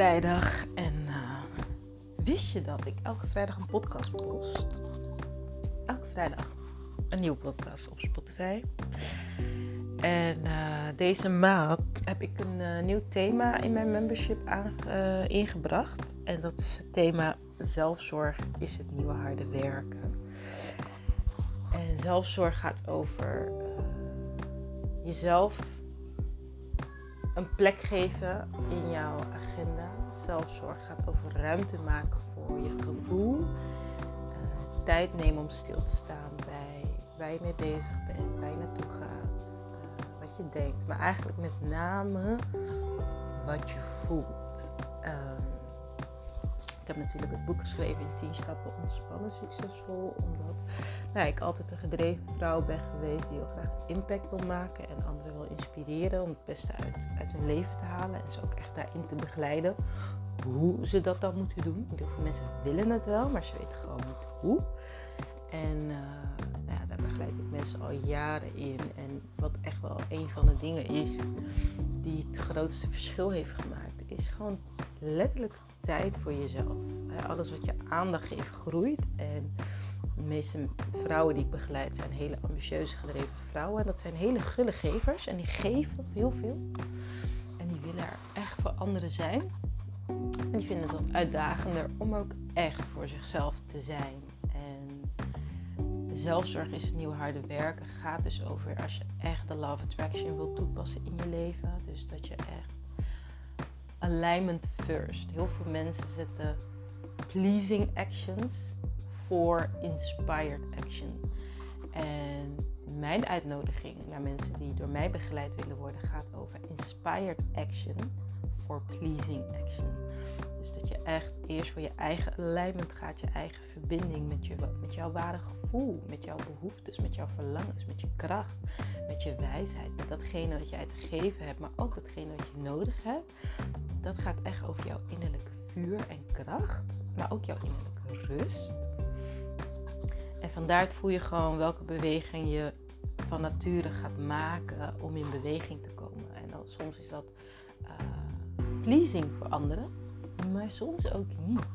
vrijdag en uh, wist je dat ik elke vrijdag een podcast post? Elke vrijdag een nieuwe podcast op Spotify. En uh, deze maand heb ik een uh, nieuw thema in mijn membership ingebracht. En dat is het thema zelfzorg is het nieuwe harde werken. En zelfzorg gaat over jezelf een plek geven in jouw agenda. Zelfzorg gaat over ruimte maken voor je gevoel. Uh, tijd nemen om stil te staan bij waar je mee bezig bent, waar je naartoe gaat, uh, wat je denkt. Maar eigenlijk met name wat je voelt. Um, ik heb natuurlijk het boek geschreven in 10 stappen ontspannen succesvol. Omdat nou, ik altijd een gedreven vrouw ben geweest die heel graag impact wil maken en anderen wil inspireren om het beste uit, uit hun leven te halen. En ze ook echt daarin te begeleiden hoe ze dat dan moeten doen. Heel veel mensen willen het wel, maar ze weten gewoon niet hoe. En uh, nou ja, daar begeleid ik mensen al jaren in. En wat echt wel een van de dingen is die het grootste verschil heeft gemaakt, is gewoon letterlijk tijd voor jezelf. Alles wat je aandacht geeft groeit. En de meeste vrouwen die ik begeleid zijn hele ambitieuze gedreven vrouwen. En dat zijn hele gulle gevers. En die geven heel veel. En die willen er echt voor anderen zijn. Die vinden het wat uitdagender om ook echt voor zichzelf te zijn. En zelfzorg is het nieuwe harde werken. Gaat dus over als je echt de love attraction wilt toepassen in je leven. Dus dat je echt alignment first. Heel veel mensen zetten pleasing actions voor inspired action. En mijn uitnodiging naar mensen die door mij begeleid willen worden gaat over inspired action voor pleasing action. Dus dat je echt eerst voor je eigen alignment gaat, je eigen verbinding met, je, met jouw ware gevoel, met jouw behoeftes, met jouw verlangens, met je kracht, met je wijsheid, met datgene wat jij te geven hebt, maar ook datgene wat je nodig hebt dat gaat echt over jouw innerlijke vuur en kracht, maar ook jouw innerlijke rust. En vandaar voel je gewoon welke beweging je van nature gaat maken om in beweging te komen. En dan, soms is dat uh, pleasing voor anderen, maar soms ook niet.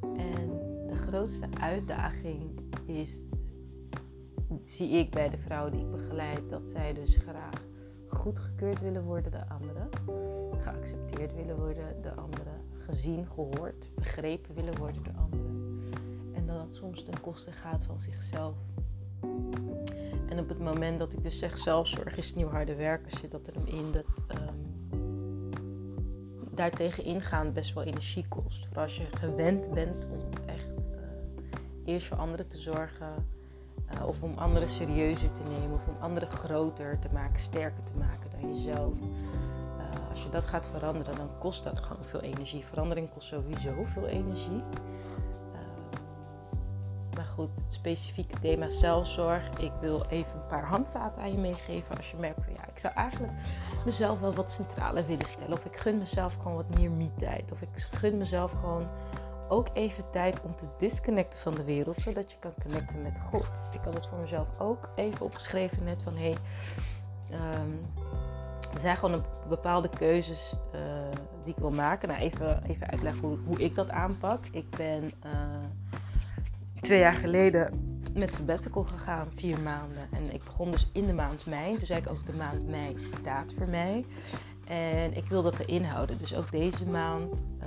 En de grootste uitdaging is, zie ik bij de vrouwen die ik begeleid, dat zij dus graag goedgekeurd willen worden door anderen geaccepteerd willen worden door anderen, gezien, gehoord, begrepen willen worden door anderen. En dat dat soms ten koste gaat van zichzelf. En op het moment dat ik dus zeg zelfzorg is nieuw harde werken, zit dat er in dat um, daartegen ingaan best wel energie kost. Voor als je gewend bent om echt uh, eerst voor anderen te zorgen, uh, of om anderen serieuzer te nemen, of om anderen groter te maken, sterker te maken dan jezelf als je dat gaat veranderen, dan kost dat gewoon veel energie. Verandering kost sowieso veel energie. Goed, het specifieke thema zelfzorg. Ik wil even een paar handvaten aan je meegeven. Als je merkt van ja, ik zou eigenlijk mezelf wel wat centraler willen stellen. Of ik gun mezelf gewoon wat meer me-tijd. Of ik gun mezelf gewoon ook even tijd om te disconnecten van de wereld. Zodat je kan connecten met God. Ik had het voor mezelf ook even opgeschreven net van hé. Hey, um, er zijn gewoon een bepaalde keuzes uh, die ik wil maken. Nou, even, even uitleggen hoe, hoe ik dat aanpak. Ik ben uh, twee jaar geleden met sabbatical gegaan, vier maanden. En ik begon dus in de maand mei. Zei ik ook de maand mei staat voor mij. En ik wil dat erin houden. Dus ook deze maand uh,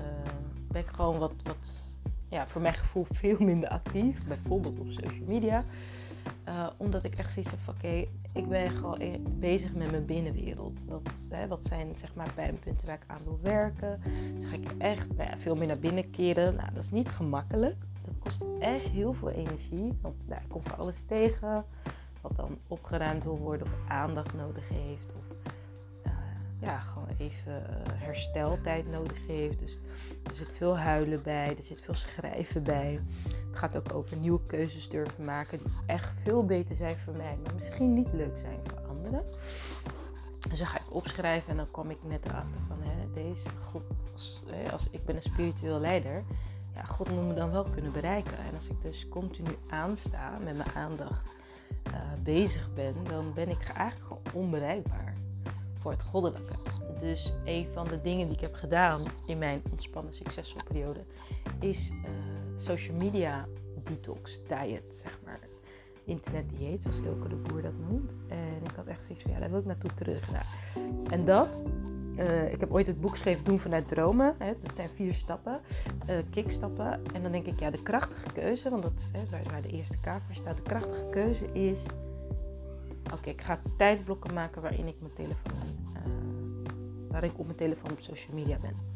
ben ik gewoon wat, wat ja, voor mijn gevoel veel minder actief. Bijvoorbeeld op social media. Uh, omdat ik echt zoiets heb van oké, ik ben gewoon e- bezig met mijn binnenwereld. Wat, hè, wat zijn zeg maar pijnpunten waar ik aan wil werken. Dus ga ik echt nou veel meer naar binnen keren. Nou, dat is niet gemakkelijk. Kost echt heel veel energie. Want nou, ik kom voor alles tegen. Wat dan opgeruimd wil worden of aandacht nodig heeft. Of uh, ja, gewoon even uh, hersteltijd nodig heeft. Dus er zit veel huilen bij. Er zit veel schrijven bij gaat ook over nieuwe keuzes durven maken die echt veel beter zijn voor mij, maar misschien niet leuk zijn voor anderen. Dus dan ga ik opschrijven en dan kom ik net erachter van hè, deze groep, als ik ben een spiritueel leider, God moet me dan wel kunnen bereiken. En als ik dus continu aansta met mijn aandacht uh, bezig ben, dan ben ik eigenlijk gewoon onbereikbaar voor het goddelijke. Dus een van de dingen die ik heb gedaan in mijn ontspannen succesvolle periode is uh, social media detox diet, maar. Internet dieet, zoals Ilke de Boer dat noemt. En ik had echt zoiets van, ja, daar wil ik naartoe terug. Nou, en dat, uh, ik heb ooit het boek geschreven Doen vanuit Dromen. Hè, dat zijn vier stappen, uh, kickstappen. En dan denk ik, ja, de krachtige keuze, want dat is waar, de eerste kaart voor staat. De krachtige keuze is, oké, ik ga tijdblokken maken waarin ik mijn telefoon, uh, waar ik op mijn telefoon op social media ben.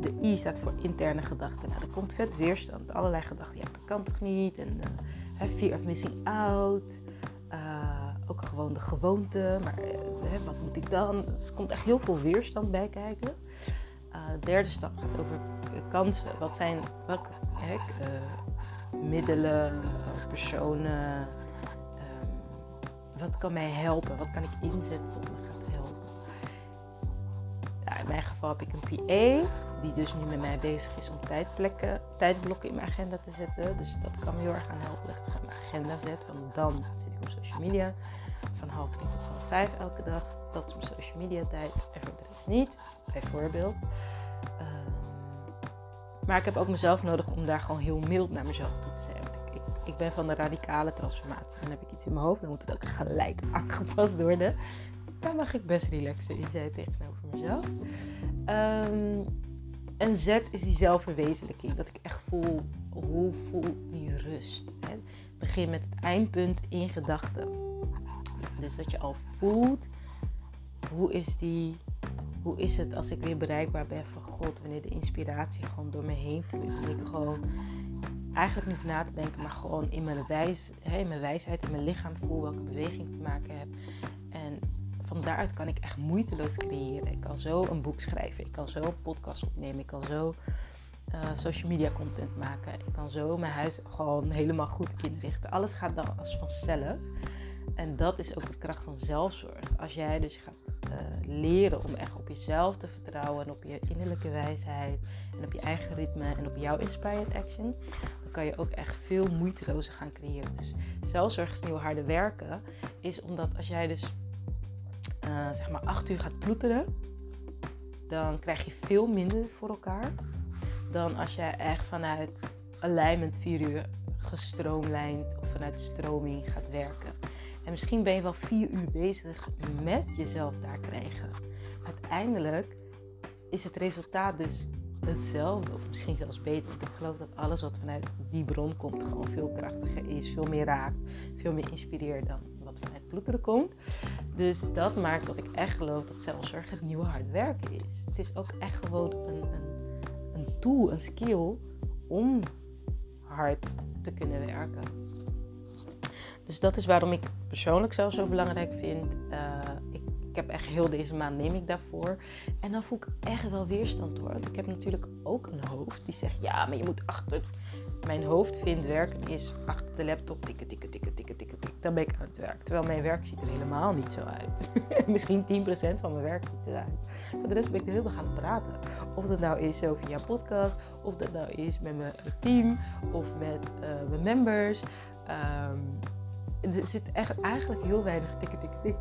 De I staat voor interne gedachten. Nou, er komt vet weerstand. Allerlei gedachten. Ja, dat kan toch niet? En fear of missing out. Uh, ook gewoon de gewoonte. Maar uh, wat moet ik dan? Er komt echt heel veel weerstand bij kijken. de derde stap gaat over kansen. Wat zijn welke middelen, personen? Um, wat kan mij helpen? Wat kan ik inzetten? In mijn geval heb ik een PA, die dus nu met mij bezig is om tijdplekken, tijdblokken in mijn agenda te zetten. Dus dat kan me heel erg aan helpen dat ik mijn agenda zet. Want dan zit ik op social media van half tien tot half vijf elke dag. Dat is mijn social media tijd en voor niet, bijvoorbeeld. Um, maar ik heb ook mezelf nodig om daar gewoon heel mild naar mezelf toe te zijn. Ik, ik, ik, ben van de radicale transformatie. Dan heb ik iets in mijn hoofd, dan moet het ook gelijk aangepast worden. Daar mag ik best relaxen in zijn tegenover mezelf. Um, en Z is die zelfverwezenlijking. Dat ik echt voel, hoe voel die rust. Hè? Begin met het eindpunt in gedachten. Dus dat je al voelt, hoe is, die, hoe is het als ik weer bereikbaar ben van God. Wanneer de inspiratie gewoon door me heen vloeit. En ik gewoon eigenlijk niet na te denken, maar gewoon in mijn, wijs, hè, mijn wijsheid, in mijn lichaam voel welke beweging te maken heb. En van daaruit kan ik echt moeiteloos creëren. Ik kan zo een boek schrijven, ik kan zo een podcast opnemen, ik kan zo uh, social media content maken. Ik kan zo mijn huis gewoon helemaal goed inzichten. Alles gaat dan als vanzelf. En dat is ook de kracht van zelfzorg. Als jij dus gaat uh, leren om echt op jezelf te vertrouwen en op je innerlijke wijsheid en op je eigen ritme en op jouw inspired action, dan kan je ook echt veel moeitelozer gaan creëren. Dus zelfzorg is nieuw harde werken, is omdat als jij dus uh, zeg maar 8 uur gaat ploeteren, dan krijg je veel minder voor elkaar dan als jij echt vanuit alignment 4 uur gestroomlijnd of vanuit de stroming gaat werken. En misschien ben je wel 4 uur bezig met jezelf daar krijgen. Uiteindelijk is het resultaat dus hetzelfde, of misschien zelfs beter. Want ik geloof dat alles wat vanuit die bron komt gewoon veel krachtiger is, veel meer raakt, veel meer inspireert dan komt. Dus dat maakt dat ik echt geloof dat zelfzorg het nieuwe hard werken is. Het is ook echt gewoon een, een, een tool, een skill om hard te kunnen werken. Dus dat is waarom ik persoonlijk zelf zo belangrijk vind. Uh, ik, heb echt heel deze maand neem ik daarvoor. En dan voel ik echt wel weerstand hoor. Ik heb natuurlijk ook een hoofd die zegt: ja, maar je moet achter mijn hoofd vindt werken is achter de laptop tikken, tikken, tikken, tikken, tikken, tikken. Dan ben ik aan het werk. Terwijl mijn werk ziet er helemaal niet zo uit. Misschien 10% van mijn werk ziet er uit. Voor de rest ben ik de hele dag aan het praten. Of dat nou is zo via podcast, of dat nou is met mijn team, of met uh, mijn members. Um, er zit echt eigenlijk heel weinig tikken, tikken, tik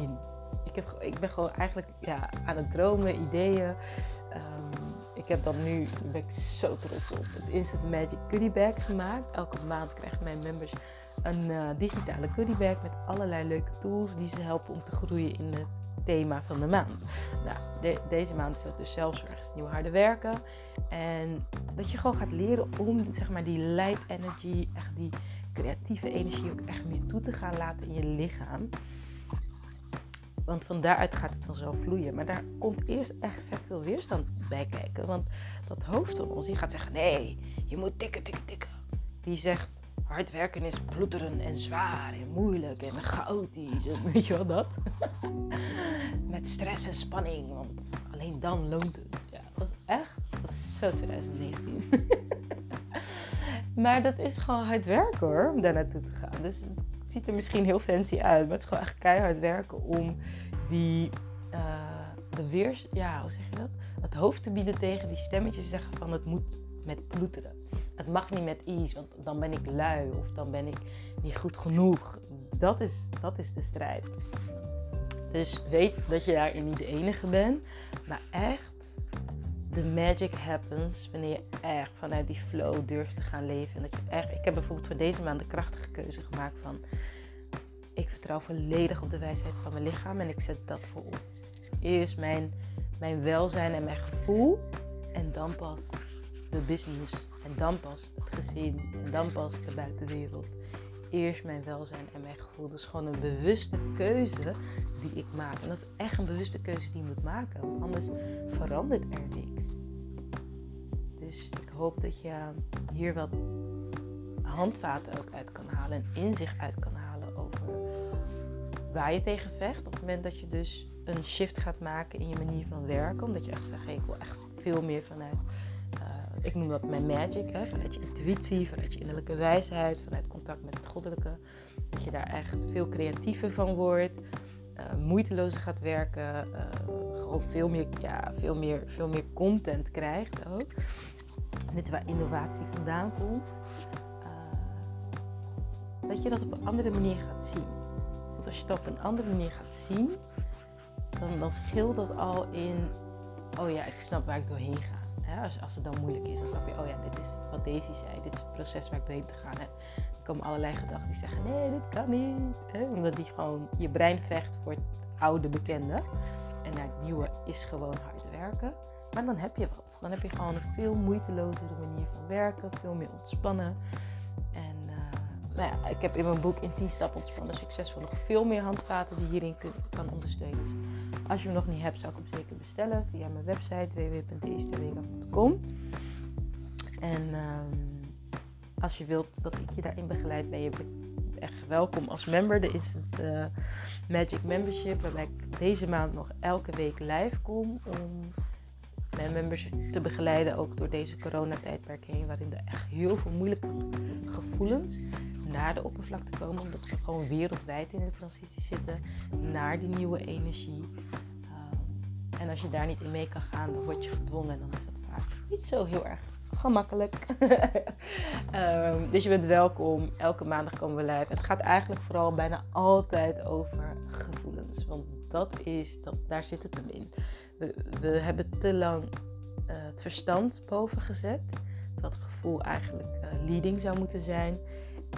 in. Ik, heb, ik ben gewoon eigenlijk ja, aan het dromen, ideeën. Um, ik heb dan nu, daar ben ik zo trots op, het Instant Magic Goodie Bag gemaakt. Elke maand krijgen mijn members een uh, digitale goodie bag met allerlei leuke tools die ze helpen om te groeien in het thema van de maand. Nou, de, deze maand is dat dus zelfzorg, nieuw harde werken. En dat je gewoon gaat leren om zeg maar die light energy, echt die creatieve energie ook echt meer toe te gaan laten in je lichaam. Want van daaruit gaat het vanzelf vloeien. Maar daar komt eerst echt veel weerstand bij kijken. Want dat hoofd van ons, die gaat zeggen: nee, je moet tikken, tikken, tikken. Die zegt: hard werken is ploeteren en zwaar en moeilijk en chaotisch. Weet je wel dat? Met stress en spanning. Want alleen dan loont het. Ja, dat is echt. Dat is zo 2019. maar dat is gewoon hard werken hoor, om daar naartoe te gaan. Dus ziet er misschien heel fancy uit, maar het is gewoon echt keihard werken om die, uh, de weers, ja, hoe zeg je dat? Het hoofd te bieden tegen die stemmetjes zeggen van het moet met ploeteren. Het mag niet met ease, want dan ben ik lui of dan ben ik niet goed genoeg. Dat is, dat is de strijd. Dus weet dat je daarin niet de enige bent. Maar echt, de magic happens wanneer je echt vanuit die flow durft te gaan leven. En dat je echt, ik heb bijvoorbeeld voor deze maand de krachtige keuze gemaakt van... Ik vertrouw volledig op de wijsheid van mijn lichaam en ik zet dat voorop. Eerst mijn, mijn welzijn en mijn gevoel. En dan pas de business. En dan pas het gezin. En dan pas de buitenwereld eerst mijn welzijn en mijn gevoel. Dat is gewoon een bewuste keuze die ik maak. En dat is echt een bewuste keuze die je moet maken. Want anders verandert er niks. Dus ik hoop dat je hier wat handvaten ook uit kan halen. En inzicht uit kan halen over waar je tegen vecht. Op het moment dat je dus een shift gaat maken in je manier van werken. Omdat je echt zegt, ik wil echt veel meer vanuit ik noem dat mijn magic, hè, vanuit je intuïtie, vanuit je innerlijke wijsheid, vanuit contact met het goddelijke. Dat je daar echt veel creatiever van wordt, moeitelozer gaat werken, uh, gewoon veel meer, ja, veel, meer, veel meer content krijgt ook. Dit waar innovatie vandaan komt. Uh, dat je dat op een andere manier gaat zien. Want als je dat op een andere manier gaat zien, dan, dan scheelt dat al in, oh ja, ik snap waar ik doorheen ga als, als het dan moeilijk is, dan snap je, oh ja, dit is wat Daisy zei, dit is het proces waar ik doorheen te gaan heb. Komen allerlei gedachten die zeggen, nee, dit kan niet. Hè? Omdat die gewoon, je brein vecht voor het oude bekende. En naar het nieuwe is gewoon hard werken. Maar dan heb je wat. Dan heb je gewoon een veel moeitelozere manier van werken, veel meer ontspannen. En uh, nou ja, ik heb in mijn boek in 10 stappen ontspannen succesvol nog veel meer handvaten die hierin kan ondersteunen. Als je hem nog niet hebt, zou ik hem zeker bestellen via mijn website www.deesterwega.com. En um, als je wilt dat ik je daarin begeleid, ben je echt welkom als member. Er is het uh, Magic Membership, waarbij ik deze maand nog elke week live kom om mijn members te begeleiden, ook door deze coronatijdperk heen, waarin er echt heel veel moeilijke gevoelens naar de oppervlakte komen, omdat we gewoon wereldwijd in de transitie zitten naar die nieuwe energie. Ehm, en als je daar niet in mee kan gaan, dan word je gedwongen en dan is dat vaak niet zo heel erg gemakkelijk. um, dus je bent welkom. Elke maandag komen we live. Het gaat eigenlijk vooral bijna altijd over gevoelens. Want dat is, dat, daar zit het hem in. We, we hebben te lang uh, het verstand boven gezet. Dat gevoel eigenlijk uh, leading zou moeten zijn.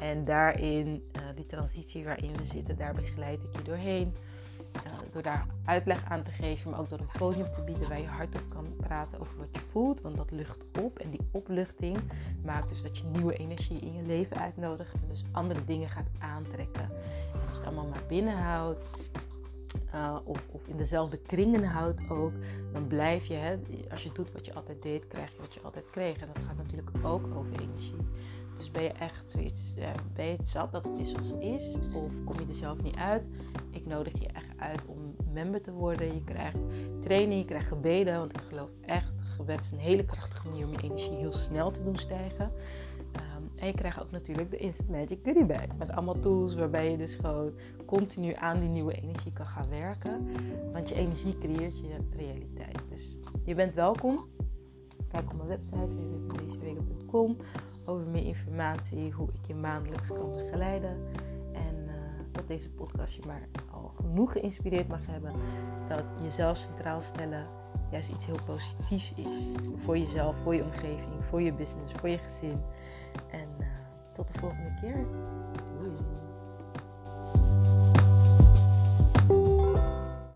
En daarin, uh, die transitie waarin we zitten, daar begeleid ik je doorheen. Uh, door daar uitleg aan te geven, maar ook door een podium te bieden waar je hardop kan praten over wat je voelt. Want dat lucht op en die opluchting maakt dus dat je nieuwe energie in je leven uitnodigt. En dus andere dingen gaat aantrekken. En als je het allemaal maar binnenhoudt, uh, of, of, in dezelfde kringen houdt ook, dan blijf je, hè, als je doet wat je altijd deed, krijg je wat je altijd kreeg. En dat gaat natuurlijk ook over energie. Dus ben je echt zoiets, ja, ben je het zat dat het is zoals het is? Of kom je er zelf niet uit? Ik nodig je echt uit om member te worden. Je krijgt training, je krijgt gebeden. Want ik geloof echt, gebed is een hele krachtige manier om je energie heel snel te doen stijgen. Um, en je krijgt ook natuurlijk de Instant Magic Goodie Bag. Met allemaal tools waarbij je dus gewoon continu aan die nieuwe energie kan gaan werken. Want je energie creëert je realiteit. Dus je bent welkom. Kijk op mijn website www.deezewegen.com over meer informatie, hoe ik je maandelijks kan begeleiden. En uh, dat deze podcast je maar al genoeg geïnspireerd mag hebben. Dat jezelf centraal stellen juist iets heel positiefs is. Voor jezelf, voor je omgeving, voor je business, voor je gezin. En uh, tot de volgende keer.